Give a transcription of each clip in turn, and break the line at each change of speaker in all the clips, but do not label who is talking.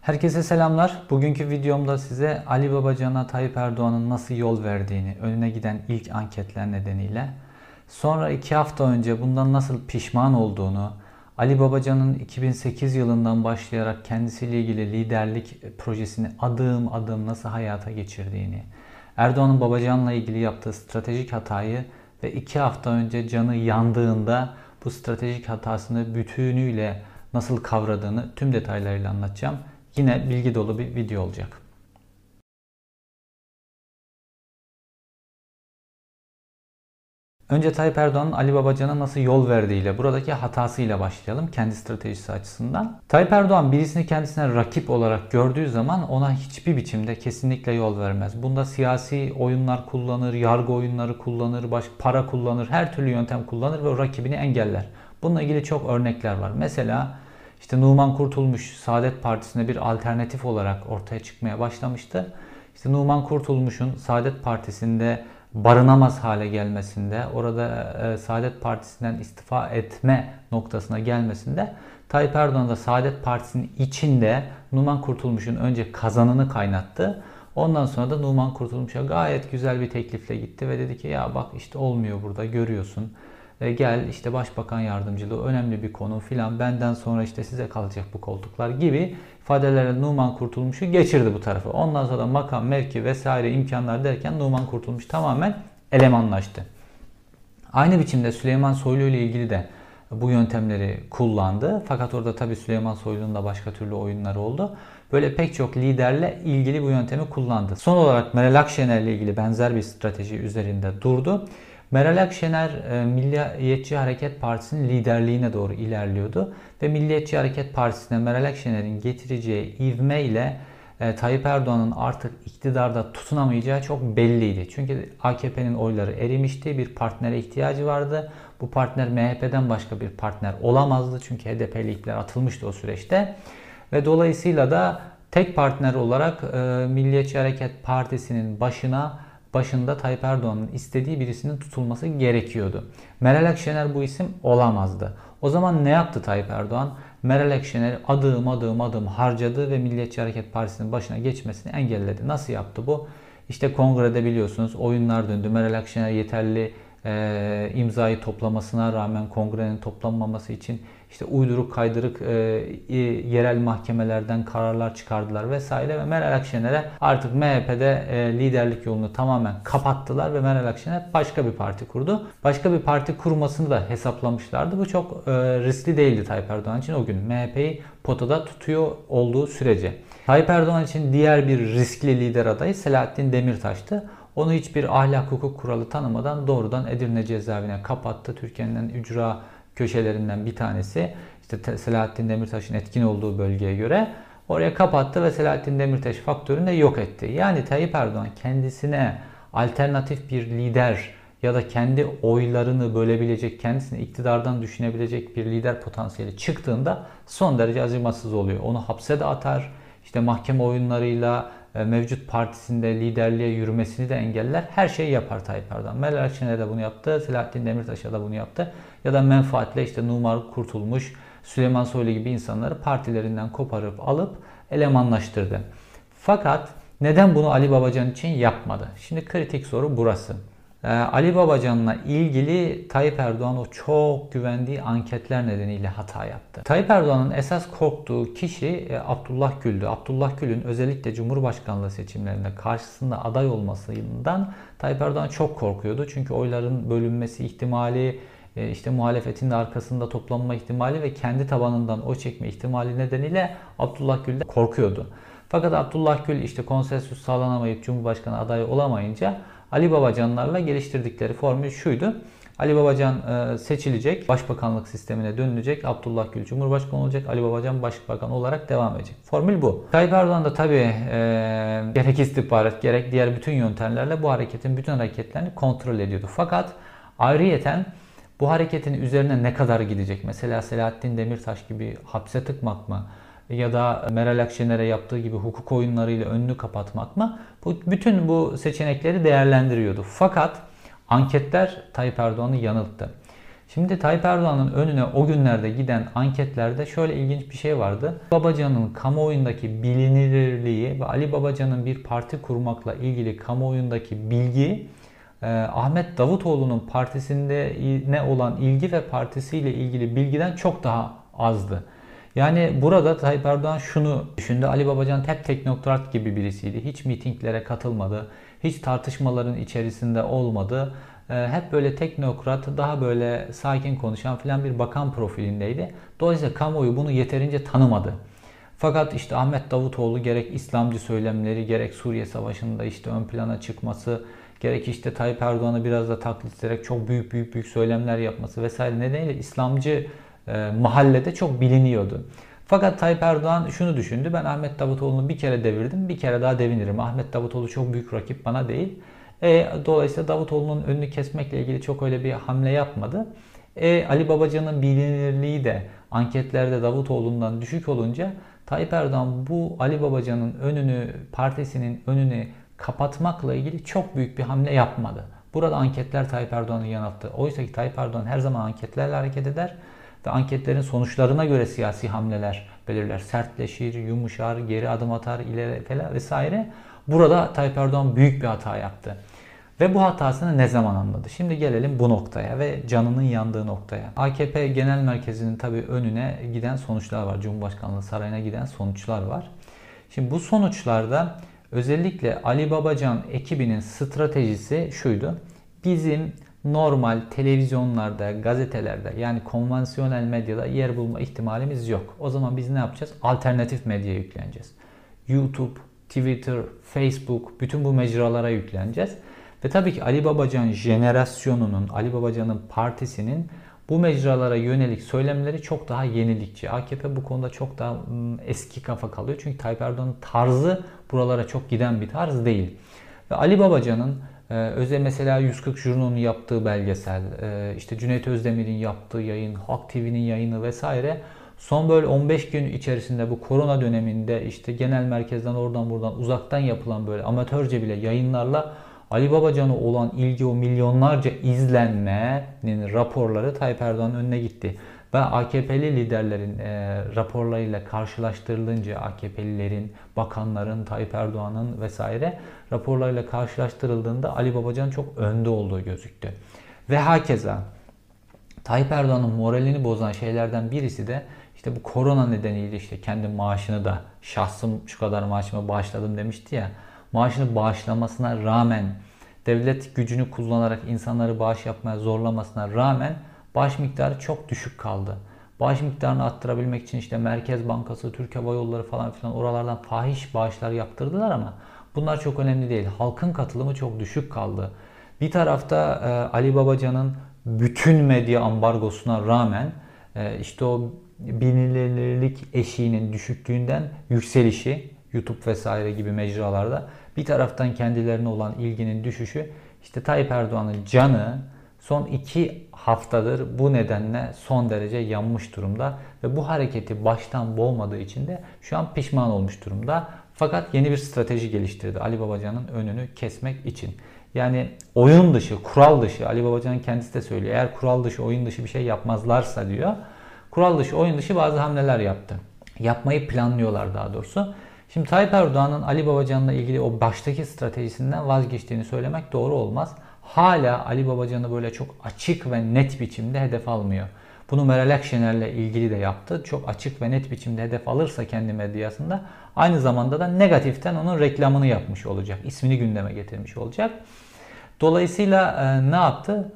Herkese selamlar. Bugünkü videomda size Ali Babacan'a Tayyip Erdoğan'ın nasıl yol verdiğini, önüne giden ilk anketler nedeniyle, sonra iki hafta önce bundan nasıl pişman olduğunu, Ali Babacan'ın 2008 yılından başlayarak kendisiyle ilgili liderlik projesini adım adım nasıl hayata geçirdiğini, Erdoğan'ın Babacan'la ilgili yaptığı stratejik hatayı ve iki hafta önce canı yandığında bu stratejik hatasını bütünüyle nasıl kavradığını tüm detaylarıyla anlatacağım. Yine bilgi dolu bir video olacak. Önce Tayyip Erdoğan'ın Ali Babacan'a nasıl yol verdiğiyle, buradaki hatasıyla başlayalım kendi stratejisi açısından. Tayyip Erdoğan birisini kendisine rakip olarak gördüğü zaman ona hiçbir biçimde kesinlikle yol vermez. Bunda siyasi oyunlar kullanır, yargı oyunları kullanır, baş, para kullanır, her türlü yöntem kullanır ve rakibini engeller. Bununla ilgili çok örnekler var. Mesela işte Numan Kurtulmuş Saadet Partisi'ne bir alternatif olarak ortaya çıkmaya başlamıştı. İşte Numan Kurtulmuş'un Saadet Partisi'nde barınamaz hale gelmesinde, orada e, Saadet Partisi'nden istifa etme noktasına gelmesinde Tayyip Erdoğan da Saadet Partisi'nin içinde Numan Kurtulmuş'un önce kazanını kaynattı. Ondan sonra da Numan Kurtulmuş'a gayet güzel bir teklifle gitti ve dedi ki ya bak işte olmuyor burada görüyorsun. E, gel işte başbakan yardımcılığı önemli bir konu filan benden sonra işte size kalacak bu koltuklar gibi ifadelerle Numan Kurtulmuş'u geçirdi bu tarafa. Ondan sonra makam, mevki vesaire imkanlar derken Numan Kurtulmuş tamamen elemanlaştı. Aynı biçimde Süleyman Soylu ile ilgili de bu yöntemleri kullandı. Fakat orada tabi Süleyman Soylu'nun da başka türlü oyunları oldu. Böyle pek çok liderle ilgili bu yöntemi kullandı. Son olarak Meral Akşener ile ilgili benzer bir strateji üzerinde durdu. Meral Akşener e, Milliyetçi Hareket Partisi'nin liderliğine doğru ilerliyordu. Ve Milliyetçi Hareket Partisi'ne Meral Akşener'in getireceği ivme ile e, Tayyip Erdoğan'ın artık iktidarda tutunamayacağı çok belliydi. Çünkü AKP'nin oyları erimişti. Bir partnere ihtiyacı vardı. Bu partner MHP'den başka bir partner olamazdı. Çünkü HDP'li ipler atılmıştı o süreçte. Ve dolayısıyla da tek partner olarak e, Milliyetçi Hareket Partisi'nin başına başında Tayyip Erdoğan'ın istediği birisinin tutulması gerekiyordu. Meral Akşener bu isim olamazdı. O zaman ne yaptı Tayyip Erdoğan? Meral Akşener adım adım adım harcadı ve Milliyetçi Hareket Partisi'nin başına geçmesini engelledi. Nasıl yaptı bu? İşte kongrede biliyorsunuz oyunlar döndü. Meral Akşener yeterli e, imzayı toplamasına rağmen kongrenin toplanmaması için işte uyduruk kaydırık e, yerel mahkemelerden kararlar çıkardılar vesaire ve Meral Akşener'e artık MHP'de e, liderlik yolunu tamamen kapattılar ve Meral Akşener başka bir parti kurdu. Başka bir parti kurmasını da hesaplamışlardı. Bu çok e, riskli değildi Tayyip Erdoğan için o gün. MHP'yi potada tutuyor olduğu sürece. Tayyip Erdoğan için diğer bir riskli lider adayı Selahattin Demirtaş'tı. Onu hiçbir ahlak hukuk kuralı tanımadan doğrudan Edirne cezaevine kapattı. Türkiye'nin ücra köşelerinden bir tanesi. İşte Selahattin Demirtaş'ın etkin olduğu bölgeye göre oraya kapattı ve Selahattin Demirtaş faktörünü de yok etti. Yani Tayyip Erdoğan kendisine alternatif bir lider ya da kendi oylarını bölebilecek, kendisini iktidardan düşünebilecek bir lider potansiyeli çıktığında son derece acımasız oluyor. Onu hapse de atar, işte mahkeme oyunlarıyla mevcut partisinde liderliğe yürümesini de engeller. Her şeyi yapar Tayyip Erdoğan. Meral Akşener de bunu yaptı. Selahattin Demirtaş da bunu yaptı. Ya da menfaatle işte Numar Kurtulmuş, Süleyman Soylu gibi insanları partilerinden koparıp alıp elemanlaştırdı. Fakat neden bunu Ali Babacan için yapmadı? Şimdi kritik soru burası. Ee, Ali Babacan'la ilgili Tayyip Erdoğan o çok güvendiği anketler nedeniyle hata yaptı. Tayyip Erdoğan'ın esas korktuğu kişi e, Abdullah Gül'dü. Abdullah Gül'ün özellikle Cumhurbaşkanlığı seçimlerinde karşısında aday olmasından Tayyip Erdoğan çok korkuyordu. Çünkü oyların bölünmesi ihtimali, e, işte muhalefetin de arkasında toplanma ihtimali ve kendi tabanından o çekme ihtimali nedeniyle Abdullah Gül de korkuyordu. Fakat Abdullah Gül işte konsensüs sağlanamayıp Cumhurbaşkanı adayı olamayınca Ali Babacanlarla geliştirdikleri formül şuydu. Ali Babacan e, seçilecek, başbakanlık sistemine dönülecek, Abdullah Gül Cumhurbaşkanı olacak, Ali Babacan başbakan olarak devam edecek. Formül bu. Tayyip Erdoğan da tabii e, gerek istihbarat gerek diğer bütün yöntemlerle bu hareketin bütün hareketlerini kontrol ediyordu. Fakat ayrıyeten bu hareketin üzerine ne kadar gidecek? Mesela Selahattin Demirtaş gibi hapse tıkmak mı? Ya da Meral Akşener'e yaptığı gibi hukuk oyunlarıyla önünü kapatmak mı? Bu, bütün bu seçenekleri değerlendiriyordu. Fakat anketler Tayyip Erdoğan'ı yanılttı. Şimdi Tayyip Erdoğan'ın önüne o günlerde giden anketlerde şöyle ilginç bir şey vardı. Babacan'ın kamuoyundaki bilinirliği ve Ali Babacan'ın bir parti kurmakla ilgili kamuoyundaki bilgi e, Ahmet Davutoğlu'nun partisinde ne olan ilgi ve partisiyle ilgili bilgiden çok daha azdı. Yani burada Tayyip Erdoğan şunu düşündü. Ali Babacan hep teknokrat gibi birisiydi. Hiç mitinglere katılmadı. Hiç tartışmaların içerisinde olmadı. Ee, hep böyle teknokrat, daha böyle sakin konuşan filan bir bakan profilindeydi. Dolayısıyla kamuoyu bunu yeterince tanımadı. Fakat işte Ahmet Davutoğlu gerek İslamcı söylemleri, gerek Suriye Savaşı'nda işte ön plana çıkması, gerek işte Tayyip Erdoğan'ı biraz da taklit ederek çok büyük büyük büyük söylemler yapması vesaire nedeniyle İslamcı e, mahallede çok biliniyordu. Fakat Tayyip Erdoğan şunu düşündü. Ben Ahmet Davutoğlu'nu bir kere devirdim. Bir kere daha devinirim. Ahmet Davutoğlu çok büyük rakip bana değil. E, dolayısıyla Davutoğlu'nun önünü kesmekle ilgili çok öyle bir hamle yapmadı. E, Ali Babacan'ın bilinirliği de anketlerde Davutoğlu'ndan düşük olunca Tayyip Erdoğan bu Ali Babacan'ın önünü, partisinin önünü kapatmakla ilgili çok büyük bir hamle yapmadı. Burada anketler Tayyip Erdoğan'ı yanılttı. Oysa ki Tayyip Erdoğan her zaman anketlerle hareket eder ve anketlerin sonuçlarına göre siyasi hamleler belirler. Sertleşir, yumuşar, geri adım atar, ileri falan vesaire. Burada Tayyip Erdoğan büyük bir hata yaptı. Ve bu hatasını ne zaman anladı? Şimdi gelelim bu noktaya ve canının yandığı noktaya. AKP Genel Merkezi'nin tabii önüne giden sonuçlar var. Cumhurbaşkanlığı sarayına giden sonuçlar var. Şimdi bu sonuçlarda özellikle Ali Babacan ekibinin stratejisi şuydu. Bizim normal televizyonlarda, gazetelerde yani konvansiyonel medyada yer bulma ihtimalimiz yok. O zaman biz ne yapacağız? Alternatif medyaya yükleneceğiz. YouTube, Twitter, Facebook bütün bu mecralara yükleneceğiz. Ve tabii ki Ali Babacan jenerasyonunun, Ali Babacan'ın partisinin bu mecralara yönelik söylemleri çok daha yenilikçi. AKP bu konuda çok daha eski kafa kalıyor. Çünkü Tayyip Erdoğan'ın tarzı buralara çok giden bir tarz değil. Ve Ali Babacan'ın ee, özel mesela 140 Jurno'nun yaptığı belgesel, e, işte Cüneyt Özdemir'in yaptığı yayın, Halk TV'nin yayını vesaire son böyle 15 gün içerisinde bu korona döneminde işte genel merkezden oradan buradan uzaktan yapılan böyle amatörce bile yayınlarla Ali Babacan'a olan ilgi o milyonlarca izlenmenin raporları Tayyip Erdoğan'ın önüne gitti. Ve AKP'li liderlerin e, raporlarıyla karşılaştırılınca AKP'lilerin, bakanların, Tayyip Erdoğan'ın vesaire raporlarıyla karşılaştırıldığında Ali Babacan çok önde olduğu gözüktü. Ve hakeza Tayyip Erdoğan'ın moralini bozan şeylerden birisi de işte bu korona nedeniyle işte kendi maaşını da şahsım şu kadar maaşımı bağışladım demişti ya. Maaşını bağışlamasına rağmen devlet gücünü kullanarak insanları bağış yapmaya zorlamasına rağmen bağış miktarı çok düşük kaldı. Bağış miktarını arttırabilmek için işte Merkez Bankası, Türk Hava Yolları falan filan oralardan fahiş bağışlar yaptırdılar ama bunlar çok önemli değil. Halkın katılımı çok düşük kaldı. Bir tarafta e, Ali Babacan'ın bütün medya ambargosuna rağmen e, işte o bilinirlik eşiğinin düşüklüğünden yükselişi YouTube vesaire gibi mecralarda bir taraftan kendilerine olan ilginin düşüşü işte Tayyip Erdoğan'ın canı son iki haftadır bu nedenle son derece yanmış durumda ve bu hareketi baştan boğmadığı için de şu an pişman olmuş durumda. Fakat yeni bir strateji geliştirdi Ali Babacan'ın önünü kesmek için. Yani oyun dışı, kural dışı Ali Babacan'ın kendisi de söylüyor. Eğer kural dışı, oyun dışı bir şey yapmazlarsa diyor. Kural dışı, oyun dışı bazı hamleler yaptı. Yapmayı planlıyorlar daha doğrusu. Şimdi Tayyip Erdoğan'ın Ali Babacan'la ilgili o baştaki stratejisinden vazgeçtiğini söylemek doğru olmaz hala Ali Babacan'ı böyle çok açık ve net biçimde hedef almıyor. Bunu Meral Akşener'le ilgili de yaptı. Çok açık ve net biçimde hedef alırsa kendi medyasında aynı zamanda da negatiften onun reklamını yapmış olacak. İsmini gündeme getirmiş olacak. Dolayısıyla e, ne yaptı?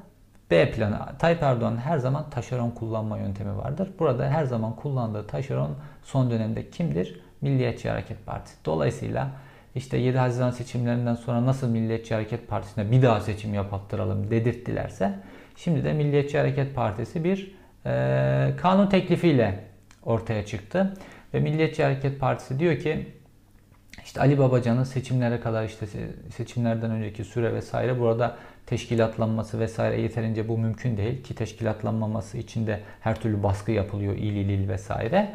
B planı. Tayyip Erdoğan her zaman taşeron kullanma yöntemi vardır. Burada her zaman kullandığı taşeron son dönemde kimdir? Milliyetçi Hareket Partisi. Dolayısıyla işte 7 Haziran seçimlerinden sonra nasıl Milliyetçi Hareket Partisi'ne bir daha seçim yapattıralım dedirttilerse şimdi de Milliyetçi Hareket Partisi bir e, kanun teklifiyle ortaya çıktı. Ve Milliyetçi Hareket Partisi diyor ki işte Ali Babacan'ın seçimlere kadar işte seçimlerden önceki süre vesaire burada teşkilatlanması vesaire yeterince bu mümkün değil ki teşkilatlanmaması için de her türlü baskı yapılıyor il il il vesaire.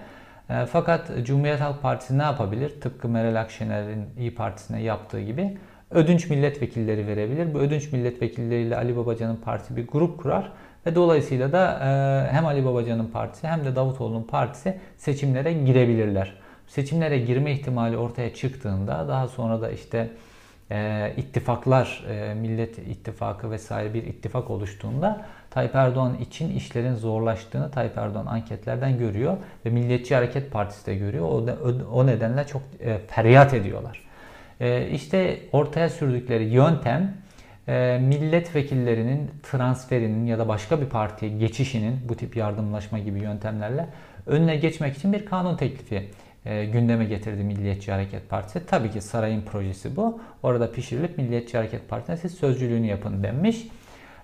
E, fakat Cumhuriyet Halk Partisi ne yapabilir? Tıpkı Meral Akşener'in İyi Partisi'ne yaptığı gibi ödünç milletvekilleri verebilir. Bu ödünç milletvekilleriyle Ali Babacan'ın parti bir grup kurar Ve dolayısıyla da e, hem Ali Babacan'ın partisi hem de Davutoğlu'nun partisi seçimlere girebilirler. Seçimlere girme ihtimali ortaya çıktığında daha sonra da işte e, ittifaklar, e, Millet İttifakı vesaire bir ittifak oluştuğunda Tayyip Erdoğan için işlerin zorlaştığını Tayyip Erdoğan anketlerden görüyor ve Milliyetçi Hareket Partisi de görüyor. O, o nedenle çok e, feryat ediyorlar. E, işte ortaya sürdükleri yöntem e, milletvekillerinin transferinin ya da başka bir partiye geçişinin bu tip yardımlaşma gibi yöntemlerle önüne geçmek için bir kanun teklifi e, gündeme getirdi Milliyetçi Hareket Partisi. Tabii ki sarayın projesi bu. Orada pişirilip Milliyetçi Hareket Partisi'ne siz sözcülüğünü yapın denmiş.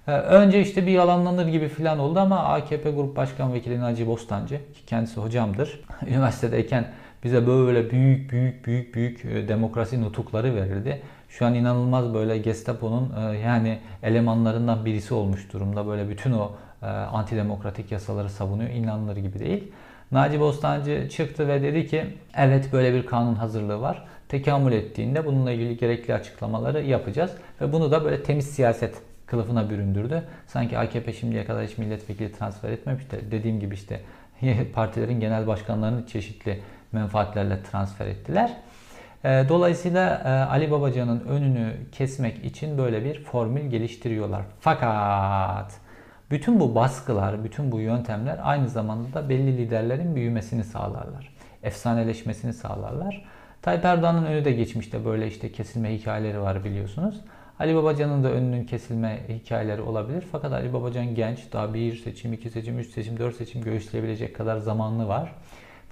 E, önce işte bir yalanlanır gibi falan oldu ama AKP Grup Başkan Vekili Naci Bostancı ki kendisi hocamdır. Üniversitedeyken bize böyle büyük büyük büyük büyük e, demokrasi nutukları verirdi. Şu an inanılmaz böyle Gestapo'nun e, yani elemanlarından birisi olmuş durumda. Böyle bütün o e, antidemokratik yasaları savunuyor. İnanılır gibi değil. Naci Bostancı çıktı ve dedi ki evet böyle bir kanun hazırlığı var. Tekamül ettiğinde bununla ilgili gerekli açıklamaları yapacağız. Ve bunu da böyle temiz siyaset kılıfına büründürdü. Sanki AKP şimdiye kadar hiç milletvekili transfer etmemiş de dediğim gibi işte partilerin genel başkanlarını çeşitli menfaatlerle transfer ettiler. Ee, dolayısıyla e, Ali Babacan'ın önünü kesmek için böyle bir formül geliştiriyorlar. Fakat bütün bu baskılar, bütün bu yöntemler aynı zamanda da belli liderlerin büyümesini sağlarlar. Efsaneleşmesini sağlarlar. Tayyip Erdoğan'ın önü de geçmişte böyle işte kesilme hikayeleri var biliyorsunuz. Ali Babacan'ın da önünün kesilme hikayeleri olabilir. Fakat Ali Babacan genç. Daha bir seçim, iki seçim, üç seçim, dört seçim göğüsleyebilecek kadar zamanlı var.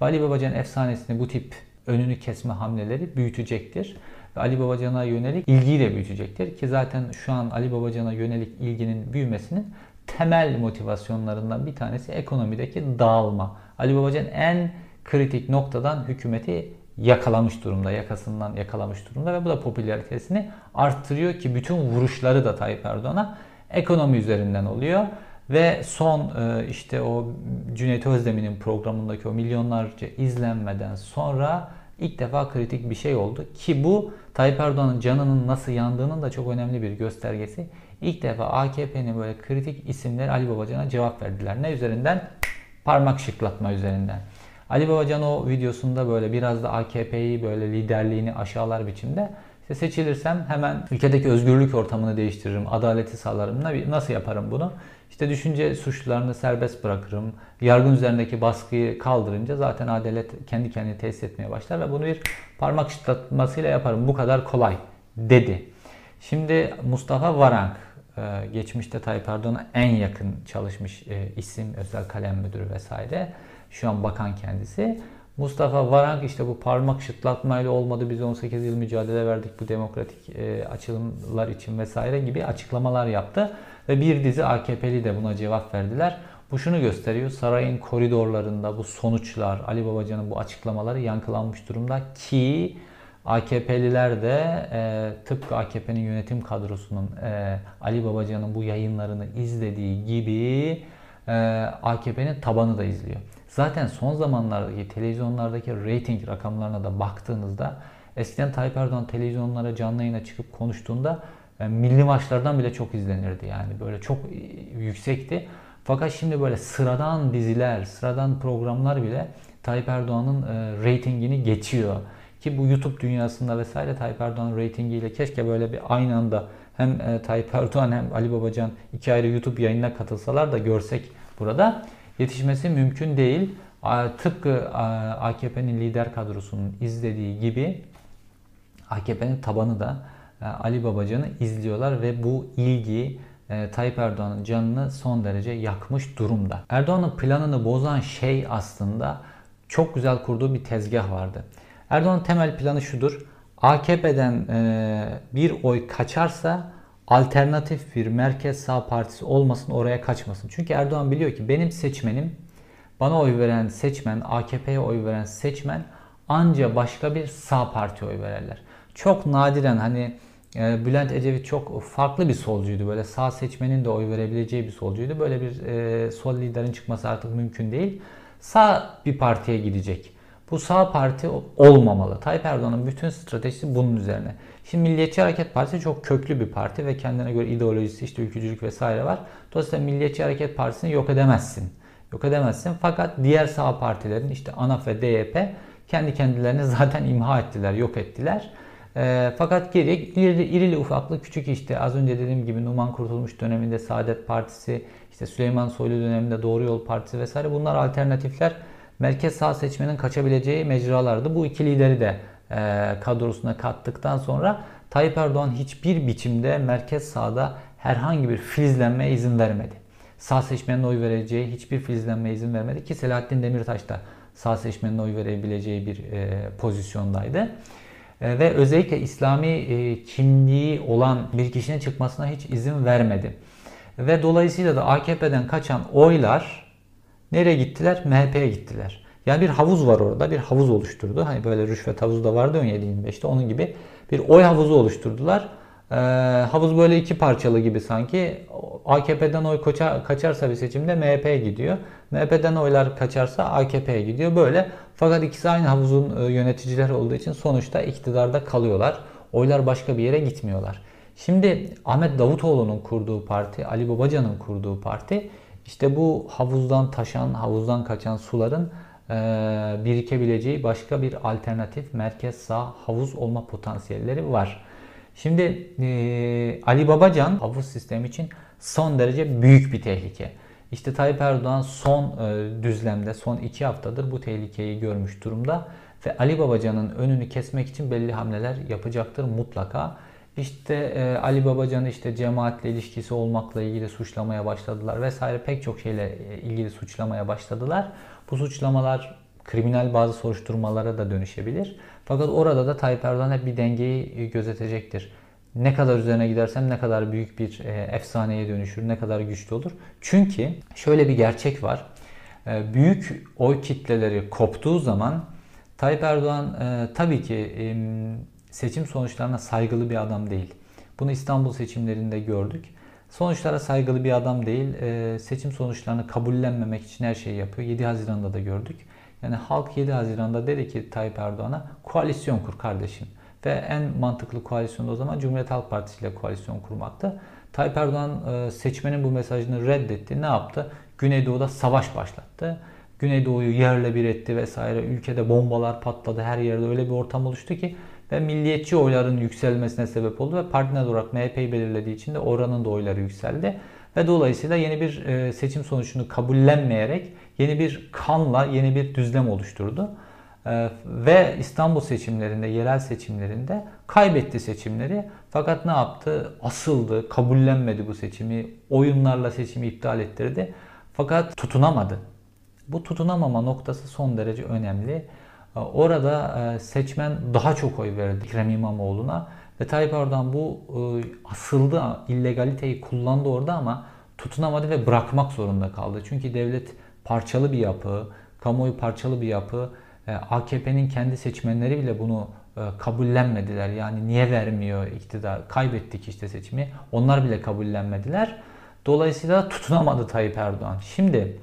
Ve Ali Babacan efsanesini bu tip önünü kesme hamleleri büyütecektir. Ve Ali Babacan'a yönelik ilgiyi de büyütecektir. Ki zaten şu an Ali Babacan'a yönelik ilginin büyümesinin temel motivasyonlarından bir tanesi ekonomideki dağılma. Ali Babacan en kritik noktadan hükümeti yakalamış durumda, yakasından yakalamış durumda ve bu da popülaritesini arttırıyor ki bütün vuruşları da Tayyip Erdoğan'a ekonomi üzerinden oluyor. Ve son e, işte o Cüneyt Özdemir'in programındaki o milyonlarca izlenmeden sonra ilk defa kritik bir şey oldu. Ki bu Tayyip Erdoğan'ın canının nasıl yandığının da çok önemli bir göstergesi. İlk defa AKP'nin böyle kritik isimleri Ali Babacan'a cevap verdiler. Ne üzerinden? Parmak şıklatma üzerinden. Ali Babacan o videosunda böyle biraz da AKP'yi böyle liderliğini aşağılar biçimde işte seçilirsem hemen ülkedeki özgürlük ortamını değiştiririm, adaleti sağlarım. Nasıl yaparım bunu? İşte düşünce suçlularını serbest bırakırım. Yargın üzerindeki baskıyı kaldırınca zaten adalet kendi kendini tesis etmeye başlar ve bunu bir parmak çıtlatmasıyla yaparım. Bu kadar kolay dedi. Şimdi Mustafa Varank e, geçmişte Tayyip Erdoğan'a en yakın çalışmış e, isim, özel kalem müdürü vesaire. Şu an bakan kendisi. Mustafa Varank işte bu parmak şıtlatmayla olmadı biz 18 yıl mücadele verdik bu demokratik e, açılımlar için vesaire gibi açıklamalar yaptı. Ve bir dizi AKP'li de buna cevap verdiler. Bu şunu gösteriyor. Sarayın koridorlarında bu sonuçlar, Ali Babacan'ın bu açıklamaları yankılanmış durumda ki AKP'liler de e, tıpkı AKP'nin yönetim kadrosunun e, Ali Babacan'ın bu yayınlarını izlediği gibi e, AKP'nin tabanı da izliyor. Zaten son zamanlardaki televizyonlardaki rating rakamlarına da baktığınızda eskiden Tayyip Erdoğan televizyonlara canlı yayına çıkıp konuştuğunda yani milli maçlardan bile çok izlenirdi yani böyle çok yüksekti. Fakat şimdi böyle sıradan diziler, sıradan programlar bile Tayyip Erdoğan'ın e, reytingini geçiyor. Ki bu YouTube dünyasında vesaire Tayyip Erdoğan reytingiyle keşke böyle bir aynı anda hem e, Tayyip Erdoğan hem Ali Babacan iki ayrı YouTube yayınına katılsalar da görsek burada yetişmesi mümkün değil. Tıpkı AKP'nin lider kadrosunun izlediği gibi AKP'nin tabanı da e, Ali Babacan'ı izliyorlar ve bu ilgi e, Tayyip Erdoğan'ın canını son derece yakmış durumda. Erdoğan'ın planını bozan şey aslında çok güzel kurduğu bir tezgah vardı. Erdoğan'ın temel planı şudur. AKP'den e, bir oy kaçarsa alternatif bir merkez sağ partisi olmasın oraya kaçmasın. Çünkü Erdoğan biliyor ki benim seçmenim bana oy veren seçmen, AKP'ye oy veren seçmen anca başka bir sağ parti oy verirler. Çok nadiren hani e, Bülent Ecevit çok farklı bir solcuydu. Böyle sağ seçmenin de oy verebileceği bir solcuydu. Böyle bir e, sol liderin çıkması artık mümkün değil. Sağ bir partiye gidecek. Bu sağ parti olmamalı. Tayyip Erdoğan'ın bütün stratejisi bunun üzerine. Şimdi Milliyetçi Hareket Partisi çok köklü bir parti ve kendine göre ideolojisi işte ülkücülük vesaire var. Dolayısıyla Milliyetçi Hareket Partisi'ni yok edemezsin. Yok edemezsin. Fakat diğer sağ partilerin işte ANAF ve DYP kendi kendilerini zaten imha ettiler, yok ettiler. E, fakat geri irili, irili ufaklı küçük işte az önce dediğim gibi Numan Kurtulmuş döneminde Saadet Partisi, işte Süleyman Soylu döneminde Doğru Yol Partisi vesaire bunlar alternatifler. Merkez sağ seçmenin kaçabileceği mecralardı. Bu iki lideri de kadrosuna kattıktan sonra Tayyip Erdoğan hiçbir biçimde merkez sağda herhangi bir filizlenmeye izin vermedi. Sağ seçmenin oy vereceği hiçbir filizlenmeye izin vermedi ki Selahattin Demirtaş da sağ seçmenin oy verebileceği bir e, pozisyondaydı. E, ve özellikle İslami e, kimliği olan bir kişinin çıkmasına hiç izin vermedi. Ve dolayısıyla da AKP'den kaçan oylar nereye gittiler? MHP'ye gittiler. Yani bir havuz var orada. Bir havuz oluşturdu. Hani böyle rüşvet havuzu da vardı 17-25'te. Onun gibi bir oy havuzu oluşturdular. Ee, havuz böyle iki parçalı gibi sanki. AKP'den oy kaça, kaçarsa bir seçimde MHP'ye gidiyor. MHP'den oylar kaçarsa AKP'ye gidiyor. Böyle fakat ikisi aynı havuzun e, yöneticileri olduğu için sonuçta iktidarda kalıyorlar. Oylar başka bir yere gitmiyorlar. Şimdi Ahmet Davutoğlu'nun kurduğu parti, Ali Babacan'ın kurduğu parti işte bu havuzdan taşan, havuzdan kaçan suların birikebileceği başka bir alternatif merkez sağ havuz olma potansiyelleri var. Şimdi e, Ali Babacan havuz sistemi için son derece büyük bir tehlike. İşte Tayyip Erdoğan son e, düzlemde, son iki haftadır bu tehlikeyi görmüş durumda. Ve Ali Babacan'ın önünü kesmek için belli hamleler yapacaktır mutlaka. İşte e, Ali Babacan'ı işte cemaatle ilişkisi olmakla ilgili suçlamaya başladılar vesaire pek çok şeyle e, ilgili suçlamaya başladılar. Bu suçlamalar kriminal bazı soruşturmalara da dönüşebilir. Fakat orada da Tayyip Erdoğan hep bir dengeyi e, gözetecektir. Ne kadar üzerine gidersem ne kadar büyük bir e, efsaneye dönüşür, ne kadar güçlü olur. Çünkü şöyle bir gerçek var. E, büyük oy kitleleri koptuğu zaman Tayyip Erdoğan tabii ki seçim sonuçlarına saygılı bir adam değil. Bunu İstanbul seçimlerinde gördük. Sonuçlara saygılı bir adam değil. Seçim sonuçlarını kabullenmemek için her şeyi yapıyor. 7 Haziran'da da gördük. Yani halk 7 Haziran'da dedi ki Tayyip Erdoğan'a koalisyon kur kardeşim. Ve en mantıklı koalisyon o zaman Cumhuriyet Halk Partisi ile koalisyon kurmaktı. Tayyip Erdoğan e, seçmenin bu mesajını reddetti. Ne yaptı? Güneydoğu'da savaş başlattı. Güneydoğu'yu yerle bir etti vesaire. Ülkede bombalar patladı. Her yerde öyle bir ortam oluştu ki ve milliyetçi oyların yükselmesine sebep oldu ve partner olarak MHP'yi belirlediği için de oranın da oyları yükseldi. Ve dolayısıyla yeni bir e, seçim sonucunu kabullenmeyerek yeni bir kanla yeni bir düzlem oluşturdu. Ee, ve İstanbul seçimlerinde, yerel seçimlerinde kaybetti seçimleri. Fakat ne yaptı? Asıldı, kabullenmedi bu seçimi, oyunlarla seçimi iptal ettirdi. Fakat tutunamadı. Bu tutunamama noktası son derece önemli. Orada e, seçmen daha çok oy verdi Ekrem İmamoğlu'na ve Tayyip Erdoğan bu e, asıldı, illegaliteyi kullandı orada ama tutunamadı ve bırakmak zorunda kaldı. Çünkü devlet parçalı bir yapı, kamuoyu parçalı bir yapı. E, AKP'nin kendi seçmenleri bile bunu kabullenmediler. Yani niye vermiyor iktidar? Kaybettik işte seçimi. Onlar bile kabullenmediler. Dolayısıyla tutunamadı Tayyip Erdoğan. Şimdi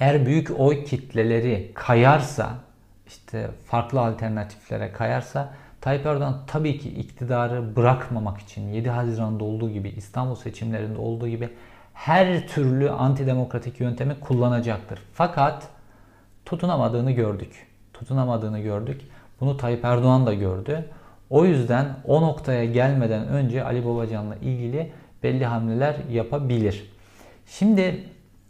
eğer büyük oy kitleleri kayarsa, işte farklı alternatiflere kayarsa Tayyip Erdoğan tabii ki iktidarı bırakmamak için 7 Haziran'da olduğu gibi İstanbul seçimlerinde olduğu gibi her türlü antidemokratik yöntemi kullanacaktır. Fakat tutunamadığını gördük. Tutunamadığını gördük. Bunu Tayyip Erdoğan da gördü. O yüzden o noktaya gelmeden önce Ali Babacan'la ilgili belli hamleler yapabilir. Şimdi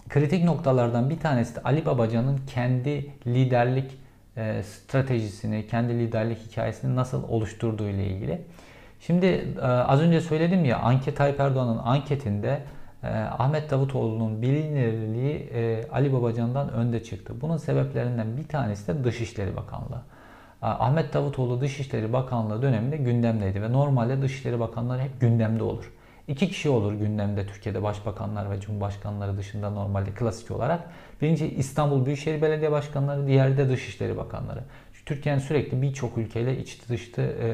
kritik noktalardan bir tanesi de Ali Babacan'ın kendi liderlik e, stratejisini, kendi liderlik hikayesini nasıl oluşturduğu ile ilgili. Şimdi e, az önce söyledim ya anket Tayyip Erdoğan'ın anketinde ee, Ahmet Davutoğlu'nun bilinirliği e, Ali Babacan'dan önde çıktı. Bunun sebeplerinden bir tanesi de Dışişleri Bakanlığı. Ahmet Davutoğlu Dışişleri Bakanlığı döneminde gündemdeydi ve normalde Dışişleri Bakanları hep gündemde olur. İki kişi olur gündemde Türkiye'de başbakanlar ve cumhurbaşkanları dışında normalde klasik olarak. Birinci İstanbul Büyükşehir Belediye Başkanları, diğeri de Dışişleri Bakanları. Türkiye'nin sürekli birçok ülkeyle içli dışlı e,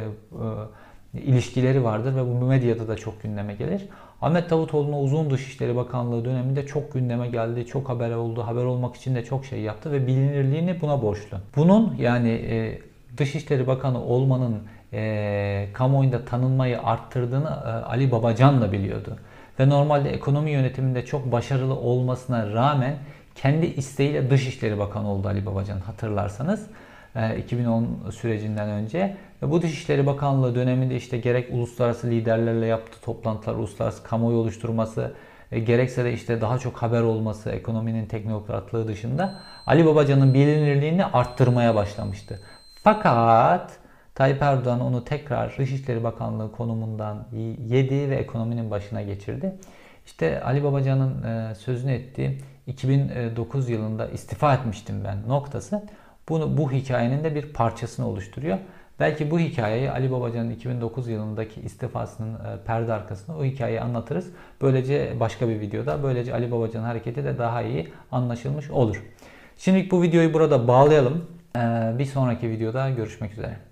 e, ilişkileri vardır ve bu medyada da çok gündeme gelir. Ahmet Davutoğlu'na uzun Dışişleri Bakanlığı döneminde çok gündeme geldi, çok haber oldu, haber olmak için de çok şey yaptı ve bilinirliğini buna borçlu. Bunun yani e, Dışişleri Bakanı olmanın e, kamuoyunda tanınmayı arttırdığını e, Ali Babacan da biliyordu. Ve normalde ekonomi yönetiminde çok başarılı olmasına rağmen kendi isteğiyle Dışişleri Bakanı oldu Ali Babacan hatırlarsanız. 2010 sürecinden önce ve bu Dışişleri Bakanlığı döneminde işte gerek uluslararası liderlerle yaptığı toplantılar, uluslararası kamuoyu oluşturması, e, gerekse de işte daha çok haber olması, ekonominin teknokratlığı dışında Ali Babacan'ın bilinirliğini arttırmaya başlamıştı. Fakat Tayyip Erdoğan onu tekrar Dışişleri Bakanlığı konumundan yedi ve ekonominin başına geçirdi. İşte Ali Babacan'ın e, sözünü ettiği 2009 yılında istifa etmiştim ben noktası bunu bu hikayenin de bir parçasını oluşturuyor. Belki bu hikayeyi Ali Babacan'ın 2009 yılındaki istifasının e, perde arkasında o hikayeyi anlatırız. Böylece başka bir videoda böylece Ali Babacan'ın hareketi de daha iyi anlaşılmış olur. Şimdilik bu videoyu burada bağlayalım. E, bir sonraki videoda görüşmek üzere.